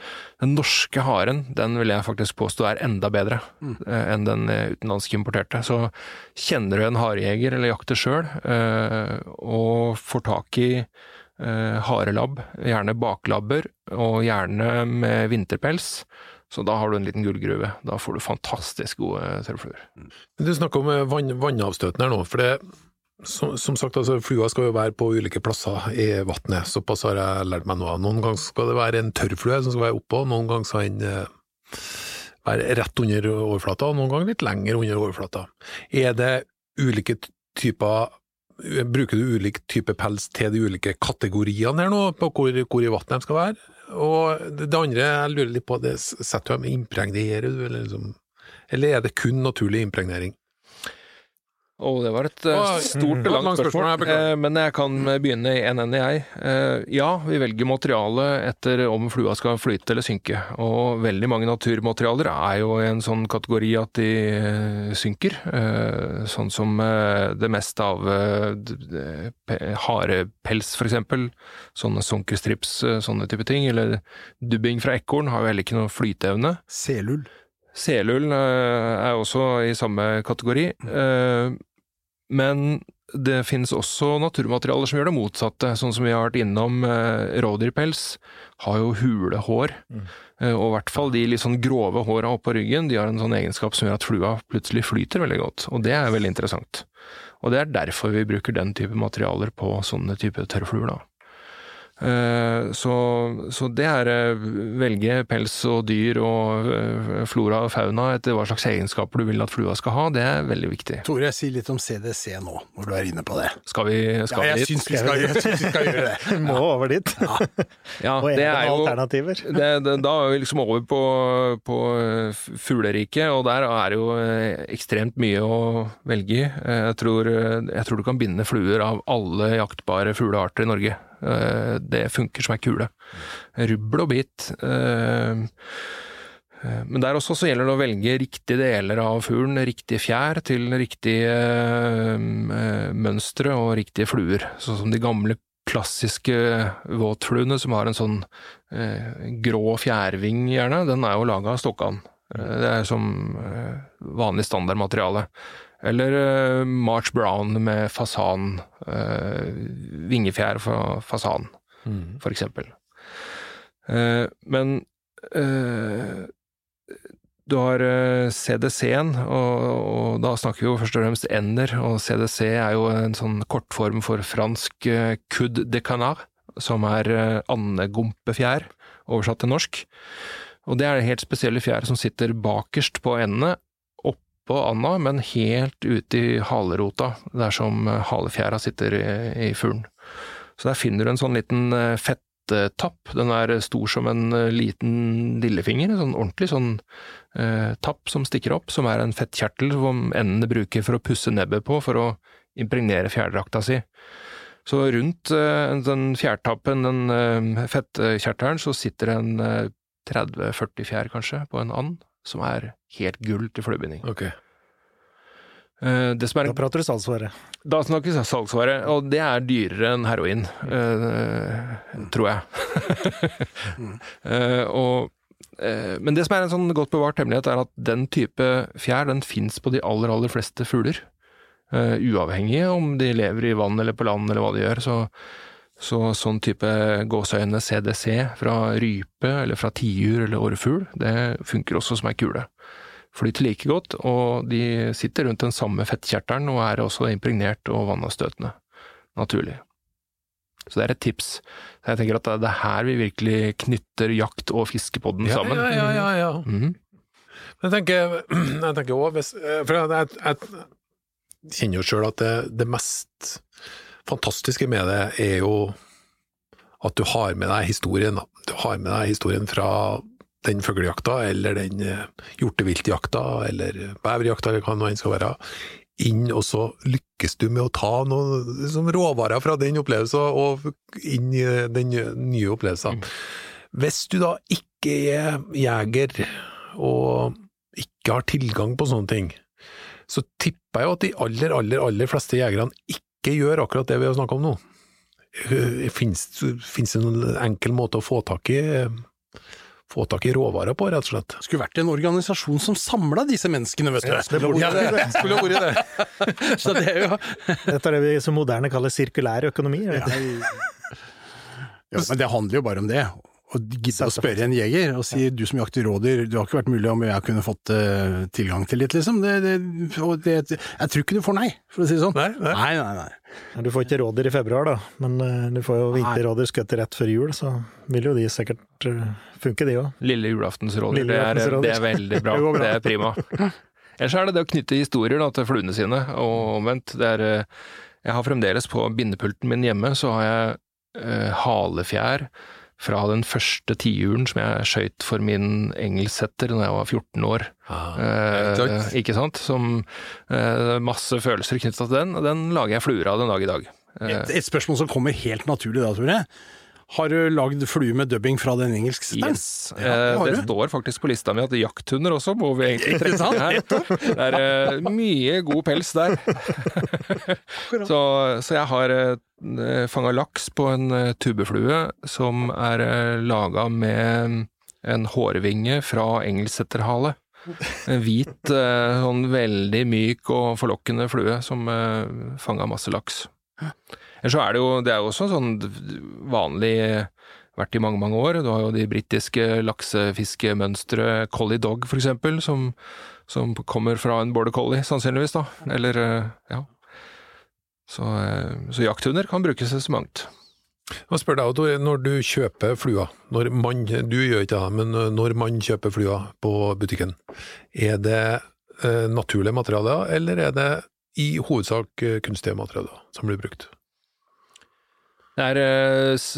E: den norske haren, den vil jeg faktisk påstå er enda bedre
C: Mm.
E: eh, enn den eh, utenlandske importerte. Så kjenner du en harejeger eller jakter sjøl, eh, og får tak i harelabb, gjerne baklabber, og gjerne med vinterpels, så da har du en liten gullgruve. Da får du fantastisk gode tørrfluer.
D: Du snakker om vann, vannavstøtende her nå, for det som, som sagt, altså, flua skal jo være på ulike plasser i vannet, såpass har jeg lært meg nå. Noen ganger skal det være en tørrflue som skal være oppå, noen ganger skal den eh, være rett under overflata, og noen ganger litt lenger under overflata. Er det ulike typer bruker du ulik type pels til de ulike kategoriene her nå, på hvor, hvor i vannet de skal være? Og det andre jeg lurer litt på, det setter du dem impregnerer du, eller liksom Eller er det kun naturlig impregnering?
E: Å, det var et
D: uh,
E: stort og langt
D: spørsmål.
E: Eh, men jeg kan begynne i en ende, jeg. Eh, Ja, vi velger materiale etter om flua skal flyte eller synke. Og veldig mange naturmaterialer er jo i en sånn kategori at de eh, synker. Eh, Sånn som eh, det meste av eh, harepels, for eksempel. Sånne sunkestrips, eh, sånne type ting. Eller dubbing fra ekorn har jo heller ikke noe flyteevne.
C: Selull.
E: Selull eh, er også i samme kategori. Men det finnes også naturmaterialer som gjør det motsatte, sånn som vi har vært innom. eh, Rådyrpels har jo hule hår, eh, og i hvert fall de litt sånn grove håra oppå ryggen, de har en sånn egenskap som gjør at flua plutselig flyter veldig godt, og det er veldig interessant. Og det er derfor vi bruker den type materialer på sånne type tørrfluer, da. Eh, Så, så det er eh, velge pels og dyr og eh, flora og fauna etter hva slags egenskaper du vil at flua skal ha, det er veldig viktig.
C: Tore, si litt om CDC nå, når du er inne på det.
E: Skal vi, skal
C: Ja, jeg
E: dit?
C: syns vi skal, jeg syns vi skal gjøre det.
B: Vi må over dit.
E: Ja,
B: Og
E: det er jo
B: alternativer.
E: det, det, Da er vi liksom over på, på fugleriket, og der er det jo ekstremt mye å velge i. Jeg tror, jeg tror du kan binde fluer av alle jaktbare fuglearter i Norge. Eh, Det funker som ei kule. Rubbel og bit. eh, eh, Men der også så gjelder det å velge riktige deler av fuglen, riktige fjær til riktige mønstre og riktige fluer. Sånn som de gamle klassiske våtfluene som har en sånn grå fjærving gjerne, den er jo laga av stokkan. Det er som vanlig standardmateriale. Eller eh, March Brown med fasan, eh, vingefjær fra fasan, for eksempel. Eh, men du har CDC-en, og, og da snakker vi jo først og fremst ender, og CDC er jo en sånn kortform for fransk uh, coud de canard, som er uh, andegompefjær, oversatt til norsk. Og det er det helt spesielle fjær som sitter bakerst på endene, oppå anda, men helt ute i halerota, der som eh, halefjæra sitter i, fuglen. Så der finner du en sånn liten fettapp. fettetapp. Den er stor som en eh, liten lillefinger, en sånn ordentlig sånn eh, tapp som stikker opp, som er en fettkjertel som endene bruker for å pusse nebbet på for å impregnere fjærdrakta si. Så rundt eh, den fjærtappen, den eh, fettkjertelen, så sitter en eh, 30-40 fjær kanskje på en and, som er helt gull til fluebinding.
D: Ok.
E: Uh, Det som er
B: Da prater du salgsvare.
E: da snakkes jeg salgsvare, og det er dyrere enn heroin, eh, tror jeg. uh, og, eh, men det som er en sånn godt bevart hemmelighet, er at den type fjær den fins på de aller, aller fleste fugler. Eh, uavhengig om de lever i vann eller på land eller hva de gjør. Så, så sånn type gåseøyne CDC fra rype eller fra tiur eller årefugl, det funker også som ei kule flyter like godt, og de sitter rundt den samme fettkjertelen og er også impregnert og vannavstøtende, naturlig. Så det er et tips. Så jeg tenker at det er her vi virkelig knytter jakt og fiskepodden
D: Ja,
E: sammen.
D: ja, ja, ja, ja.
E: Mhm.
D: Jeg tenker, jeg tenker også, hvis, eh, for jeg, jeg, jeg kjenner jo sjøl at det, det mest fantastiske med det er jo at du har med deg historien. Du har med deg historien fra den fuglejakta, eller den eh, hjorteviltjakta, eller beverjakta, eller hva det nå enn skal være, inn, og så lykkes du med å ta noen liksom, råvarer fra den opplevelsen og inn i den nye opplevelsen. Hvis du da ikke er jeger og ikke har tilgang på sånne ting, så tipper jeg jo at de aller, aller, aller fleste jegerne ikke gjør akkurat det vi har snakka om nå. Fins det noen enkel måte å få tak i få tak i råvarer på, rett og slett?
C: Skulle vært en organisasjon som samla disse menneskene, vet du.
D: det burde
C: Ja, det-
D: skulle vært det.
C: Så det er jo
B: Dette er det vi så moderne kaller sirkulær økonomi. vet du.
C: Ja, men det handler jo bare om det. Å gidde å spørre en jeger og si du som jakter rådyr, du har ikke vært mulig om jeg kunne fått uh, tilgang til litt, liksom. Det, det, og det, jeg tror ikke du får nei, for å si det sånn.
D: Nei, nei.
C: nei, nei. nei.
B: Ja, Du får ikke rådyr i februar, da, men uh, du får jo vinterrådyr skutt rett før jul, så vil jo de sikkert uh, funke, de òg.
E: Lille julaftens
B: rådyr,
E: det, er- det er veldig bra.
C: Det bra.
E: Det er prima. Ellers er det det å knytte historier da, til fluene sine, og omvendt. Det er, Jeg har fremdeles på bindepulten min hjemme, så har jeg halefjær fra den første tiuren som jeg skøyt for min engelsksetter da jeg var 14 år.
D: Ah,
E: Eh,
D: ikke sant?
E: Som eh, masse følelser knyttet til den, og den lager jeg fluer av den dag i dag. Eh,
C: Et, et spørsmål som kommer helt naturlig da, Tore. Har du lagd flue med dubbing fra den engelsksetteren?
E: Yes.
C: Ja, det
E: Eh, det står faktisk på lista mi at jakthunder også må vi egentlig
C: Ikke
E: trekke her. Det er eh, mye god pels der. så, så jeg har uh, fanga laks på en eh, tubeflue som er uh, laga med en hårvinge fra engelsetterhale. En hvit, eh, sånn veldig myk og forlokkende flue som fanga masse laks. Ellers så er det jo, det er jo også sånn vanlig vært i mange, mange år. Du har jo de britiske laksefiskemønstre, Collie Dog for eksempel, som, som kommer fra en border collie, sannsynligvis, da. Eller, eh, ja. Så, eh, så jakthunder kan brukes til så mangt.
D: Jeg spør deg, Tore, når du kjøper flua, når man, du gjør ikke det, men når man kjøper flua på butikken, er det eh, naturlige materialer, eller er det i hovedsak eh, kunstige materialer som blir brukt?
E: Det er eh,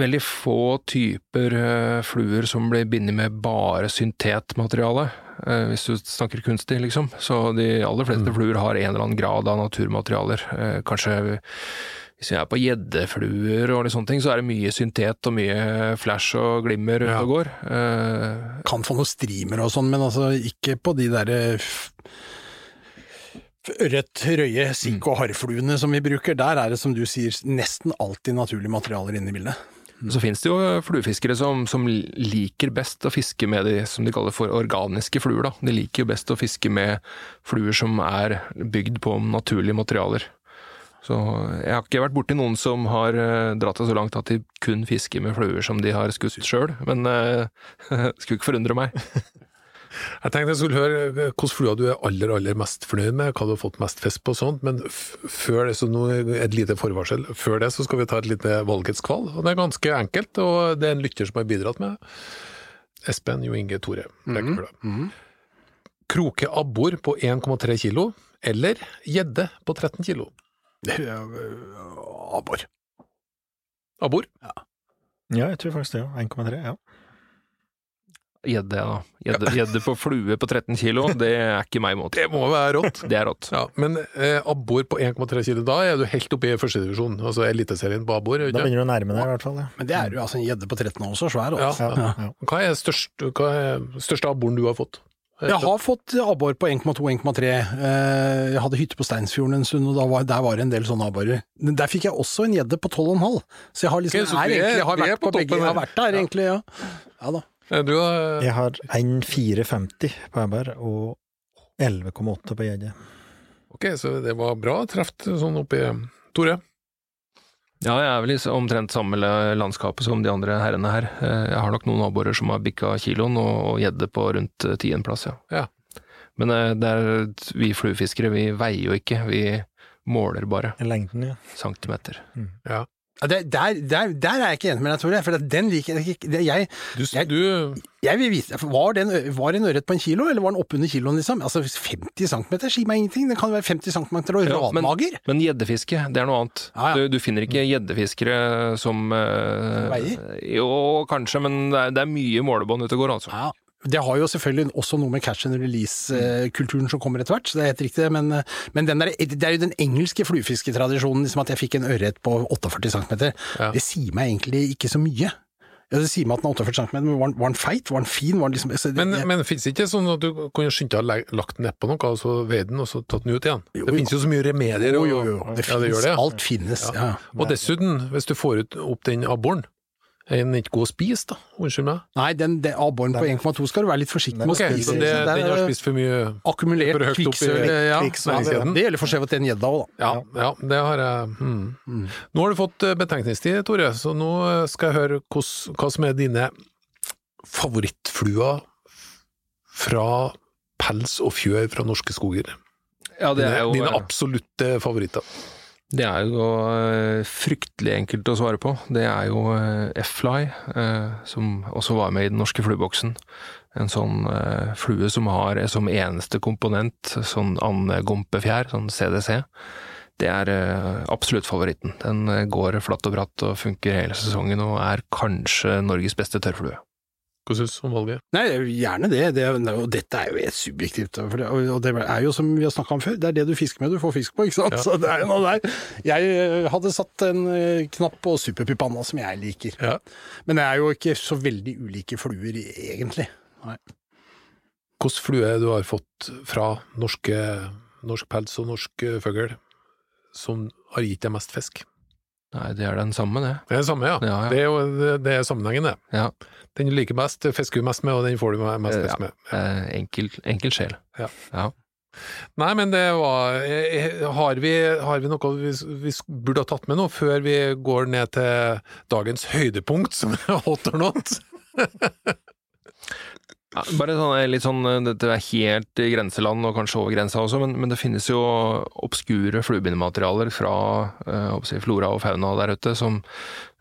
E: veldig få typer eh, fluer som blir bindet med bare syntetmateriale, eh, hvis du snakker kunstig, liksom. Så de aller fleste fluer har en eller annen grad av naturmaterialer. Eh, kanskje hvis vi er på gjeddefluer og litt sånne ting, så er det mye syntet og mye flash og glimmer ute
D: Ja.
E: og går. Eh,
C: Kan få noen streamer og sånn, men altså ikke på de derre Ørret, røye, sikk og harrfluene som vi bruker. Der er det, som du sier, nesten alltid naturlige materialer inne i bildet.
E: Så finnes det jo fluefiskere som, som liker best å fiske med de som de kaller for organiske fluer. Da. De liker jo best å fiske med fluer som er bygd på naturlige materialer. Så jeg har ikke vært borti noen som har eh, dratt det så langt at de kun fisker med fluer som de har skutt sjøl, men uh, skulle ikke forundre meg.
D: Jeg tenkte jeg skulle høre eh, hvilken flua du er aller aller mest fornøyd med, hva du har fått mest fisk på og sånt, men f før det, så nå et lite forvarsel. Før det så skal vi ta et lite valghetskval, og det er ganske enkelt, og det er en lytter som har bidratt med. Espen Jo Inge Tore Rekeflø. Kroke abbor på 1,3 kilo, eller gjedde på 13 kilo?
C: Abbor.
D: Abbor?
B: Ja, ja, jeg tror faktisk det. ja. 1,3. ja.
E: Gjedde, da. Gjedde- på flue på 13 kilo, det er ikke meg imot.
D: Det må være rått.
E: Det er rått.
D: Ja, men eh, abbor på 1,3 kilo, da er du helt oppe i førstedivisjon, altså eliteserien på abbor. er
B: Da begynner du å nærme deg, i hvert fall. Ja.
C: Men det er jo altså en gjedde på 13 år også, svær.
D: Ja,
C: Altså.
B: Ja, ja.
D: Hva er størst, hva er største abboren du har fått?
C: Jeg har fått abbor på 1,2-1,3. Eh, Jeg hadde hytte på Steinsfjorden en stund, og da var, der var det en del sånne abborer. Der fikk jeg også en gjedde på 12,5. Så jeg har liksom
D: okay, så
C: er
D: er-
C: egentlig, jeg har vært
D: på
C: på, begge. Jeg har vært der,
D: Ja.
C: egentlig, ja. Ja da.
D: Eh, Du har
B: Jeg har 1,450 på Eber og 11,8 på gjedde.
D: Ok, så det var bra treft sånn oppi Tore?
E: Ja, jeg er vel i omtrent samme landskapet som de andre herrene her. Eh, Jeg har nok noen abborer som har bikka kiloen, og gjedde på rundt eh, tiendeplass, ja.
D: Ja.
E: Men eh, det er, vi fluefiskere, vi veier jo ikke, vi måler bare
B: Lengden, ja.
E: centimeter.
D: Ja.
C: Ja, der, der, der er jeg ikke enig med deg, Tore. For den liker jeg ikke. Jeg,
D: Du,
C: Jeg- jeg vil vite, var, den, var en ørret på en kilo, eller var den oppunder kiloen, liksom? Altså 50 cm sier meg ingenting. Den kan være 50 cm og
E: Ja,
C: radmager.
E: Men gjeddefiske, det er noe annet.
C: Ja, ja.
E: Du, du finner ikke gjeddefiskere som eh,
C: Veier?
E: Jo, kanskje, men det er, det er mye målebånd ute og går, altså.
C: Ja. Det har jo selvfølgelig også noe med catch and release-kulturen som kommer etter hvert, så det er helt riktig. Men, men den der, det er jo den engelske fluefisketradisjonen, liksom at jeg fikk en ørret på 48 cm.
D: Ja.
C: Det sier meg egentlig ikke så mye. Ja, det sier meg at den er 48 cm, men var den, var den feit? Var den fin? Var den liksom, så det,
D: Men,
C: jeg,
D: men fins det ikke sånn at du kunne skyndt deg å lagt den nedpå noe, og så veid den, og så tatt den ut igjen?
C: Jo,
D: det finnes jo så mye remedier.
C: jo, jo, jo. Det
D: ja, det
C: finnes,
D: gjør det. ja.
C: alt finnes. Ja.
D: Og dessuten, hvis du får ut opp den abboren, er den ikke god å spise, da? Unnskyld meg.
C: Nei, den, den abboren på 1,2 skal du være litt forsiktig med å
D: Ok,
C: spise.
D: så det, den har
C: er
D: spist for mye
C: akkumulert
D: i
C: kvikksølv. Ja. Det gjelder for så vidt en gjedda òg, da.
D: Ja, ja, det har jeg. Hmm. Nå har du fått eh, betenkningstid, Tore, så nå eh, skal jeg høre hos, hva som er dine favorittfluer fra pels og fjør fra norske skoger.
E: Ja, det er jo,
D: dine absolutte favoritter.
E: Det er jo eh, fryktelig enkelt å svare på. Det er jo eh, F-fly, eh, som også var med i den norske flueboksen. En sånn flue som har som eneste komponent sånn andegompefjær, sånn CDC. det er absolutt favoritten. Den går flatt og bratt og funker hele sesongen, og er kanskje Norges beste tørrflue.
D: Hva syns du om valget?
C: Nei, gjerne det. det og dette er jo helt subjektivt. For det, og det er jo som vi har snakka om før, det er det du fisker med du får fisk på, ikke sant.
D: Ja.
C: Så det er jo noe der. Jeg eh, hadde satt en eh, knapp på superpipanna som jeg liker.
D: Ja.
C: Men det er jo ikke så veldig ulike fluer, egentlig. Nei.
D: Hvilken flue du har fått fra norske, norsk pels og norsk eh, fugl som har gitt deg mest fisk?
E: Nei, det er den samme, det.
D: Det er den samme, ja.
E: Ja, ja.
D: Det er jo det, det er sammenhengen, det.
E: Ja.
D: Den du liker best, fisker du mest med, og den får du mest fisk med.
E: Ja. enkel, enkel sjel.
D: Ja.
E: ja.
D: Nei, men det var eh, Har vi, har vi noe vi, vi burde ha tatt med nå, før vi går ned til dagens høydepunkt, som er hot or not?
E: Ja, bare sånn, eh, litt sånn, eh, Dette er helt i grenseland, og kanskje over grensa også, men, men det finnes jo obskure fluebindematerialer fra eh, si, flora og fauna der ute som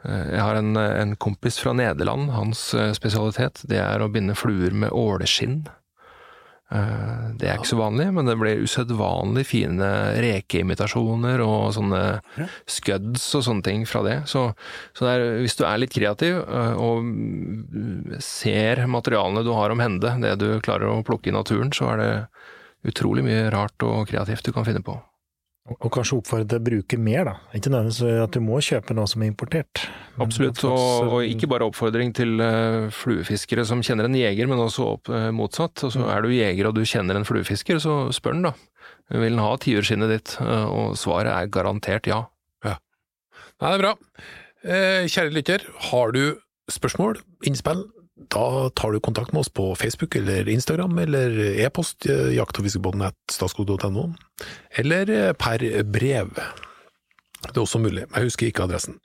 E: eh, Jeg har en, en kompis fra Nederland. Hans spesialitet det er å binde fluer med åleskinn. Eh, Det er ikke så vanlig, men det blir usedvanlig fine rekeimitasjoner og sånne scuds og sånne ting fra det. Så, så det er, hvis du er litt kreativ øh, og ser materialene du har om hende, det du klarer å plukke i naturen, så er det utrolig mye rart og kreativt du kan finne på.
B: Og kanskje oppfordre til å bruke mer, da. Ikke nødvendigvis at du må kjøpe noe som er importert.
E: Absolutt, og, og
B: eh,
E: ikke bare oppfordring til øh, fluefiskere som kjenner en jeger, men også opp, øh, motsatt. Altså, er du jeger og du kjenner en fluefisker, så spør den da. Vil den ha tiurskinnet ditt? Og svaret er garantert ja.
D: Nei, det er bra. Eh, kjære lytter, har du spørsmål, innspill, da tar du kontakt med oss på Facebook eller Instagram, eller e-post eh, jakt- og eller eh, per brev. Det er også mulig, jeg husker ikke adressen.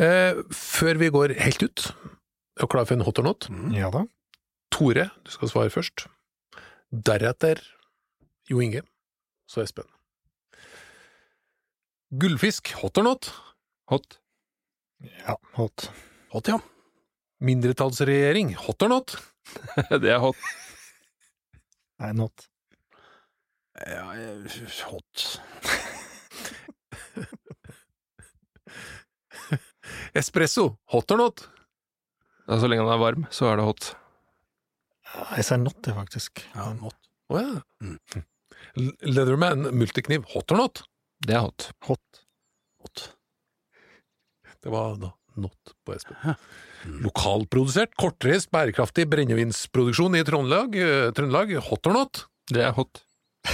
D: Eh, før vi går helt ut, er du klar for en hot or not?
B: Ja da.
D: Tore, du skal svare først. Deretter Jo Inge, så Espen. Gullfisk, hot or not?
E: Hot.
B: Ja, hot.
C: Hot, ja.
D: Mindretallsregjering, hot or not?
E: det er hot.
B: Nei, not.
C: ja hot.
D: Espresso, hot or not?
E: Ja, Så lenge den er varm, så er det hot.
B: Jeg sier not, det, faktisk.
C: Ja, not.
D: Å ja. Mm. Leatherman multikniv, hot or not?
E: Det er hot.
B: Hot.
C: hot.
D: Det var da not på Espen. Lokalprodusert, kortreist, bærekraftig brennevinsproduksjon i Trøndelag, eh, Trøndelag, hot or not?
E: Det er hot.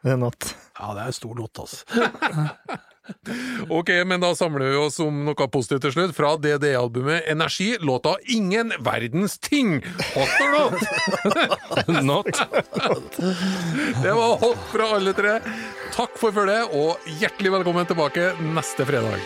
B: Det er not.
C: Ja, det er stor not, altså.
D: Ok, men da samler vi oss om noe positivt til slutt. Fra DDE-albumet Energi, låta Ingen verdens ting! Hot or not?
E: Not.
D: Det var hot fra alle tre. Takk for følget, og hjertelig velkommen tilbake neste fredag.